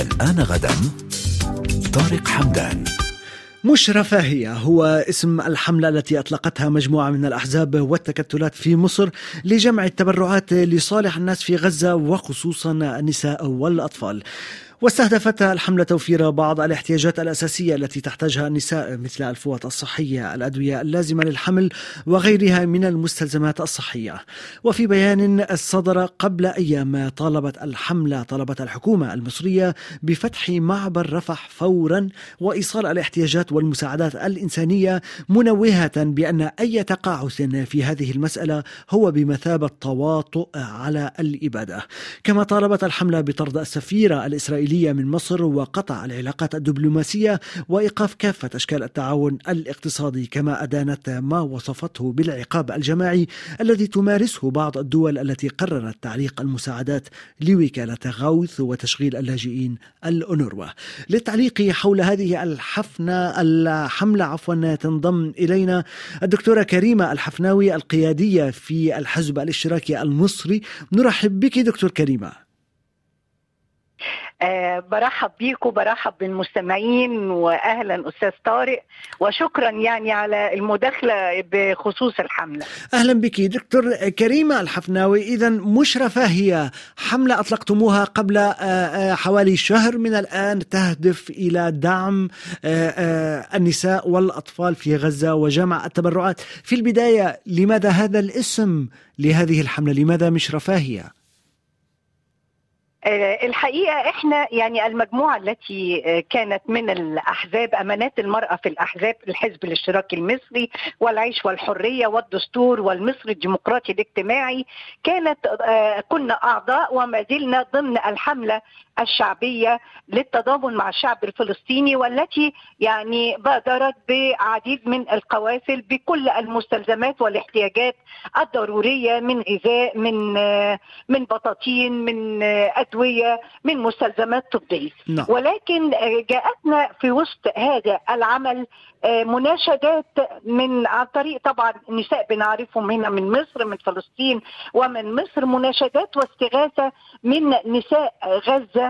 الآن غدا طارق حمدان. مش رفاهية هو اسم الحملة التي أطلقتها مجموعة من الأحزاب والتكتلات في مصر لجمع التبرعات لصالح الناس في غزة وخصوصا النساء والأطفال. واستهدفت الحملة توفير بعض الاحتياجات الأساسية التي تحتاجها النساء مثل الفوط الصحية الأدوية اللازمة للحمل وغيرها من المستلزمات الصحية. وفي بيان صدر قبل أيام طالبت الحملة طلبت الحكومة المصرية بفتح معبر رفح فورا وإيصال الاحتياجات والمساعدات الإنسانية منوهة بأن أي تقاعس في هذه المسألة هو بمثابة تواطؤ على الإبادة. كما طالبت الحملة بطرد السفيرة الإسرائيلية الإسرائيلية من مصر وقطع العلاقات الدبلوماسية وإيقاف كافة أشكال التعاون الاقتصادي كما أدانت ما وصفته بالعقاب الجماعي الذي تمارسه بعض الدول التي قررت تعليق المساعدات لوكالة غوث وتشغيل اللاجئين الأونروا. للتعليق حول هذه الحفنة الحملة عفوا تنضم إلينا الدكتورة كريمة الحفناوي القيادية في الحزب الاشتراكي المصري. نرحب بك دكتور كريمة. أه برحب بيكم برحب بالمستمعين واهلا أستاذ طارق وشكرا يعني على المداخلة بخصوص الحملة. أهلا بك دكتور كريمة الحفناوي اذا مش رفاهيه حملة أطلقتموها قبل آه، آه، حوالي شهر من الآن تهدف إلى دعم آه، النساء والأطفال في غزة وجمع التبرعات. في البداية لماذا هذا الاسم لهذه الحملة؟ لماذا مش رفاهيه؟ آه، الحقيقة إحنا يعني المجموعة التي آه، كانت من الأحزاب أمانات المرأة في الأحزاب الحزب الاشتراكي المصري والعيش والحرية والدستور والمصري الديمقراطي الاجتماعي كانت آه، كنا أعضاء وما زلنا ضمن الحملة الشعبية للتضامن مع الشعب الفلسطيني والتي يعني بادرت بعديد من القوافل بكل المستلزمات والاحتياجات الضرورية من غذاء من من بطاطين من أدوية من مستلزمات طبية نعم. ولكن جاءتنا في وسط هذا العمل مناشدات من عن طريق طبعا نساء بنعرفهم هنا من مصر من فلسطين ومن مصر مناشدات واستغاثة من نساء غزة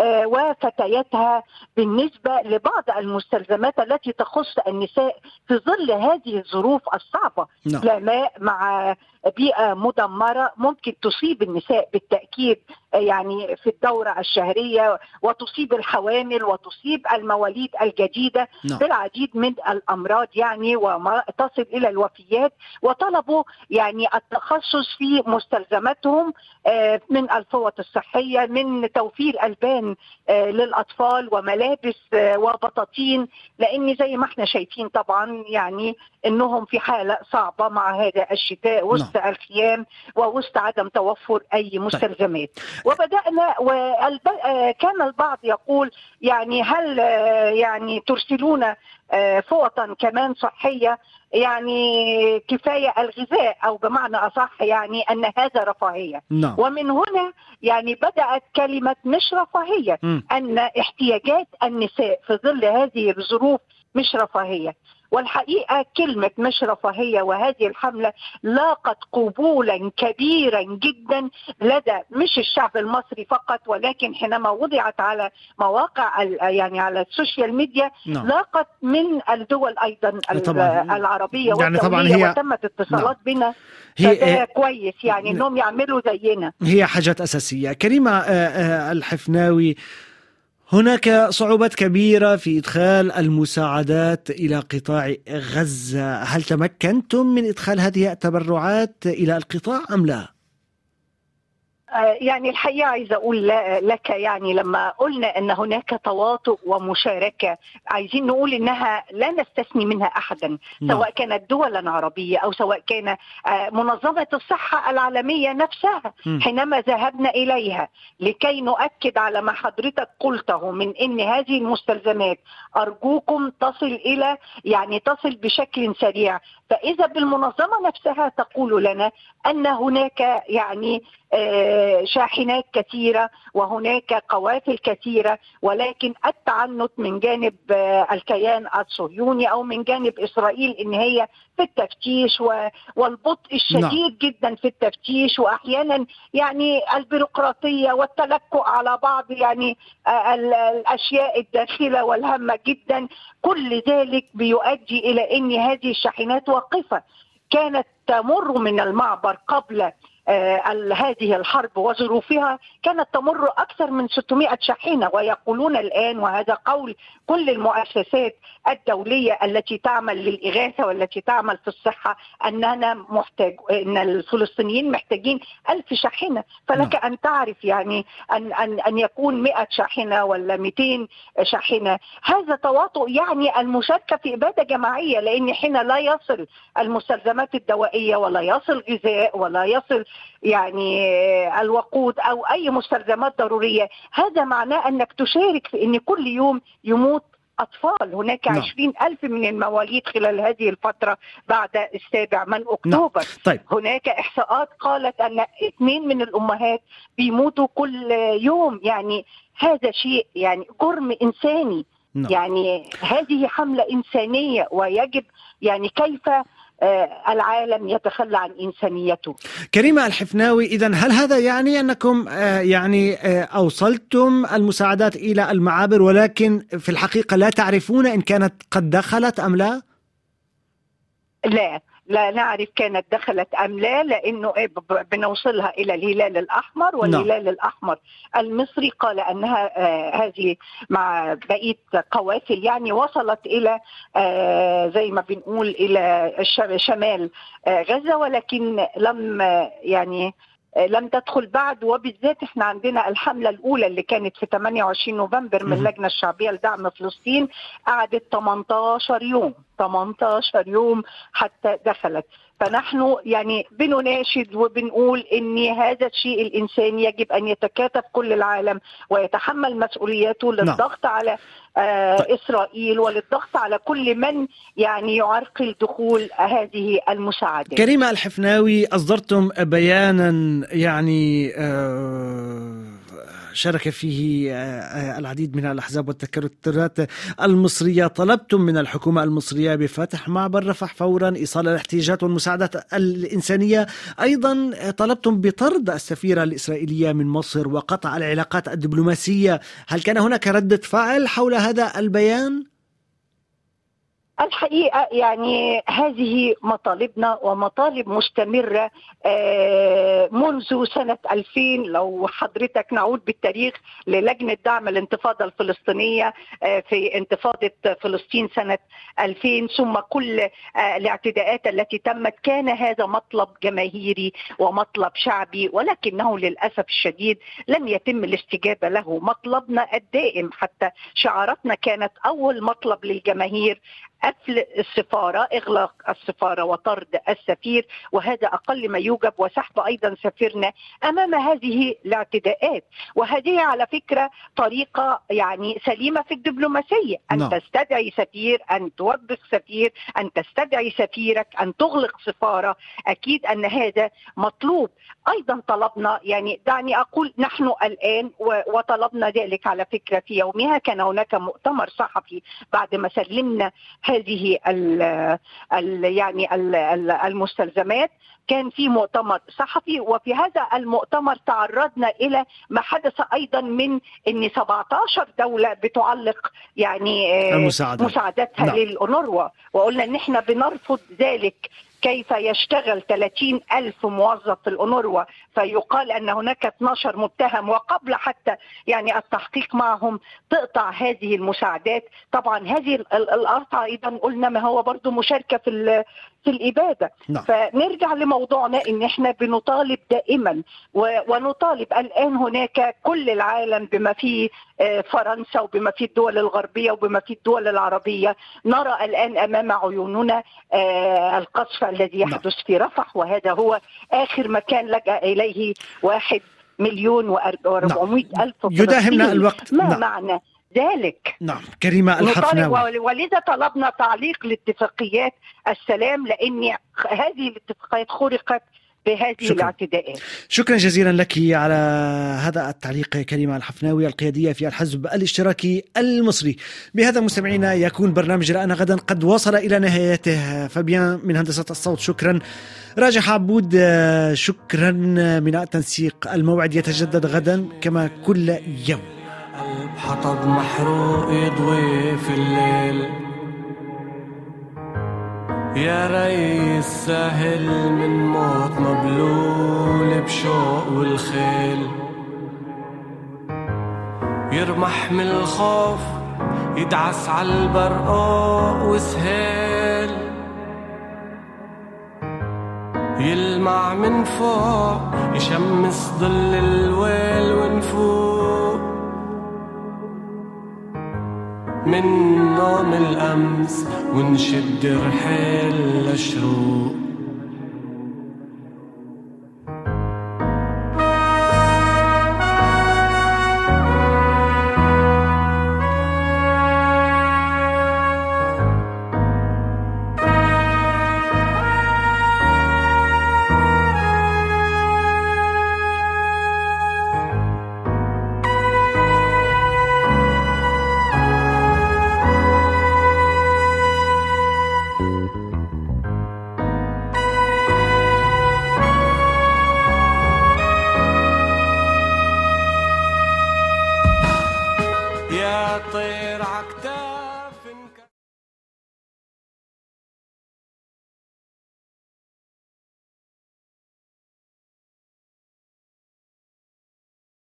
وفتياتها بالنسبة لبعض المستلزمات التي تخص النساء في ظل هذه الظروف الصعبة نعم. لا ماء مع بيئة مدمرة ممكن تصيب النساء بالتأكيد يعني في الدورة الشهرية وتصيب الحوامل وتصيب المواليد الجديدة نعم. بالعديد من الأمراض يعني وما تصل إلى الوفيات وطلبوا يعني التخصص في مستلزماتهم آه، من الفوط الصحية من توفير البان آه، للأطفال وملابس آه، وبطاطين لأن زي ما إحنا شايفين طبعا يعني إنهم في حالة صعبة مع هذا الشتاء وسط نعم. الخيام ووسط عدم توفر أي مستلزمات وبدأنا وكان البعض يقول يعني هل آه، يعني ترسلون آه، فوطا كمان صحية يعني كفاية الغذاء أو بمعنى أصح يعني أن هذا رفاهية. نعم. ومن هنا يعني بدأت كلمة مش رفاهية مم. أن احتياجات النساء في ظل هذه الظروف مش رفاهية. والحقيقة كلمة مش رفاهية وهذه الحملة لاقت قبولا كبيرا جدا لدى مش الشعب المصري فقط ولكن حينما وضعت على مواقع يعني على ال social media نعم. ال من الدول أيضا طبعاً. العربية يعني طبعاً هي- وتمت اتصالات بنا. هي كويس يعني إنهم يعملوا زينا. هي حاجات أساسية. كريمة آه، آه، الحفناوي هناك صعوبات كبيرة في إدخال المساعدات إلى قطاع غزة هل تمكنتم من إدخال هذه التبرعات إلى القطاع أم لا؟ آه، يعني الحقيقة عايزة أقول لك يعني لما قلنا إن هناك تواطؤ ومشاركة عايزين نقول إنها لا نستثني منها احدا نعم. سواء كانت دولا عربية أو سواء كان آه، منظمة الصحة العالمية نفسها. حينما ذهبنا إليها لكي نؤكد على ما حضرتك قلته من إن هذه المستلزمات أرجوكم تصل إلى يعني تصل بشكل سريع فإذا بالمنظمة نفسها تقول لنا أن هناك يعني آه، شاحنات كثيرة وهناك قوافل كثيرة ولكن التعنت من جانب آه، الكيان الصهيوني أو من جانب إسرائيل إن هي في التفتيش والبطء الشديد نعم. جدا في التفتيش واحيانا يعني البيروقراطية والتلكؤ على بعض يعني الأشياء الداخلة والهامة جدا كل ذلك بيؤدي إلى إن هذه الشاحنات واقفة كانت تمر من المعبر قبل آه، هذه الحرب وظروفها كانت تمر أكثر من 600 شاحنة ويقولون الآن وهذا قول كل المؤسسات الدولية التي تعمل للإغاثة والتي تعمل في الصحة أننا محتاج أن الفلسطينيين محتاجين ألف شاحنة فلك نعم. أن تعرف يعني أن, أن, أن يكون 100 شاحنة ولا 200 شاحنة هذا تواطؤ يعني المشاركة في إبادة جماعية لأن حين لا يصل المستلزمات الدوائية ولا يصل غذاء ولا يصل يعني الوقود أو أي مستلزمات ضرورية هذا معناه أنك تشارك في إن كل يوم يموت أطفال هناك نعم. عشرين ألف من المواليد خلال هذه الفترة بعد السابع من نعم. أكتوبر نعم. طيب. هناك إحصاءات قالت أن اثنين من الأمهات بيموتوا كل يوم يعني هذا شيء يعني جرم إنساني نعم. يعني هذه حملة إنسانية ويجب يعني كيف آه، العالم يتخلى عن إنسانيته. كريمة الحفناوي اذا هل هذا يعني أنكم آه، يعني آه، أوصلتم المساعدات إلى المعابر ولكن في الحقيقة لا تعرفون إن كانت قد دخلت أم لا؟ لا لا نعرف كانت دخلت أم لا لأنه إيه بنوصلها إلى الهلال الأحمر نعم. والهلال no. الأحمر المصري قال أنها آه هذه مع بقية قوافل يعني وصلت إلى آه زي ما بنقول إلى شمال آه غزة ولكن لم يعني لم تدخل بعد وبالذات إحنا عندنا الحملة الأولى اللي كانت في 28 نوفمبر من اللجنه الشعبية لدعم فلسطين قعدت 18 يوم 18 يوم حتى دخلت فنحن يعني بنناشد وبنقول إن هذا الشيء الانساني يجب أن يتكاتف كل العالم ويتحمل مسؤوليته نعم. للضغط نعم. على آه طيب. إسرائيل وللضغط على كل من يعني يعرقل دخول هذه المساعدات. كريمه الحفناوي أصدرتم بيانا يعني آه شارك فيه آه، آه، العديد من الأحزاب والتكتلات المصرية. طلبتم من الحكومة المصرية بفتح معبر رفح فورا إيصال الاحتياجات والمساعدات الإنسانية. أيضا طلبتم بطرد السفيرة الإسرائيلية من مصر وقطع العلاقات الدبلوماسية. هل كان هناك ردة فعل حول هذا البيان؟ الحقيقة يعني هذه مطالبنا ومطالب مستمرة آه، منذ سنة 2000 لو حضرتك نعود بالتاريخ للجنة دعم الانتفاضه الفلسطينية آه، في انتفاضة فلسطين سنة 2000 ثم كل آه، الاعتداءات التي تمت. كان هذا مطلب جماهيري ومطلب شعبي ولكنه للأسف الشديد لم يتم الاستجابة له. مطلبنا الدائم حتى شعاراتنا كانت أول مطلب للجماهير قفل السفارة إغلاق السفارة وطرد السفير وهذا أقل ما يوجب وسحب أيضا سفيرنا أمام هذه الاعتداءات وهذه على فكرة طريقة يعني سليمة في الدبلوماسية أن no. نعم. تستدعي سفير أن توظف سفير أن تستدعي سفيرك أن تغلق سفارة أكيد أن هذا مطلوب أيضا طلبنا يعني دعني أقول نحن الآن وطلبنا ذلك على فكرة في يومها كان هناك مؤتمر صحفي بعد ما سلمنا هذه ال ال يعني ال المستلزمات كان في مؤتمر صحفي وفي هذا المؤتمر تعرضنا إلى ما حدث أيضا من إن 17 دولة بتعلق يعني آه، المساعدة. مساعدتها نعم. للأونروا وقلنا ان إحنا بنرفض ذلك كيف يشتغل 30 ألف موظف في الأونروا؟ فيقال أن هناك 12 متهم وقبل حتى يعني التحقيق معهم تقطع هذه المساعدات. طبعا هذه القطع أيضا قلنا ما هو برضو مشاركة في في الإبادة. نعم. فنرجع لموضوعنا إن إحنا بنطالب دائما ونطالب الآن هناك كل العالم بما فيه فرنسا وبما فيه الدول الغربية وبما فيه الدول العربية نرى الآن أمام عيوننا آه، القصف الذي نعم. يحدث في رفح وهذا هو آخر مكان لجأ إليه واحد مليون وأربعمائة نعم. ألف يداهمنا الوقت ما نعم. معنى ذلك نعم كريمة الحفناوي ولذا طلبنا تعليق لاتفاقيات السلام لأن هذه الاتفاقيات خرقت بهذه شكرا. الاعتداءات. شكرا جزيلا لك على هذا التعليق كريمة الحفناوي القيادية في الحزب الاشتراكي المصري. بهذا مستمعينا يكون برنامج رأنا غدا قد وصل إلى نهايته. فبيان من هندسة الصوت شكرا. راجح عبود شكرا. من التنسيق الموعد يتجدد غدا كما كل يوم. حطب محروق يضوي في الليل. يا ريس سهل من موت مبلول بشوق والخيل. يرمح من الخوف يدعس على البرقاق وسهيل. يلمع من فوق يشمس ظل الويل ونفوق من نوم الأمس ونشد رحيل لشروق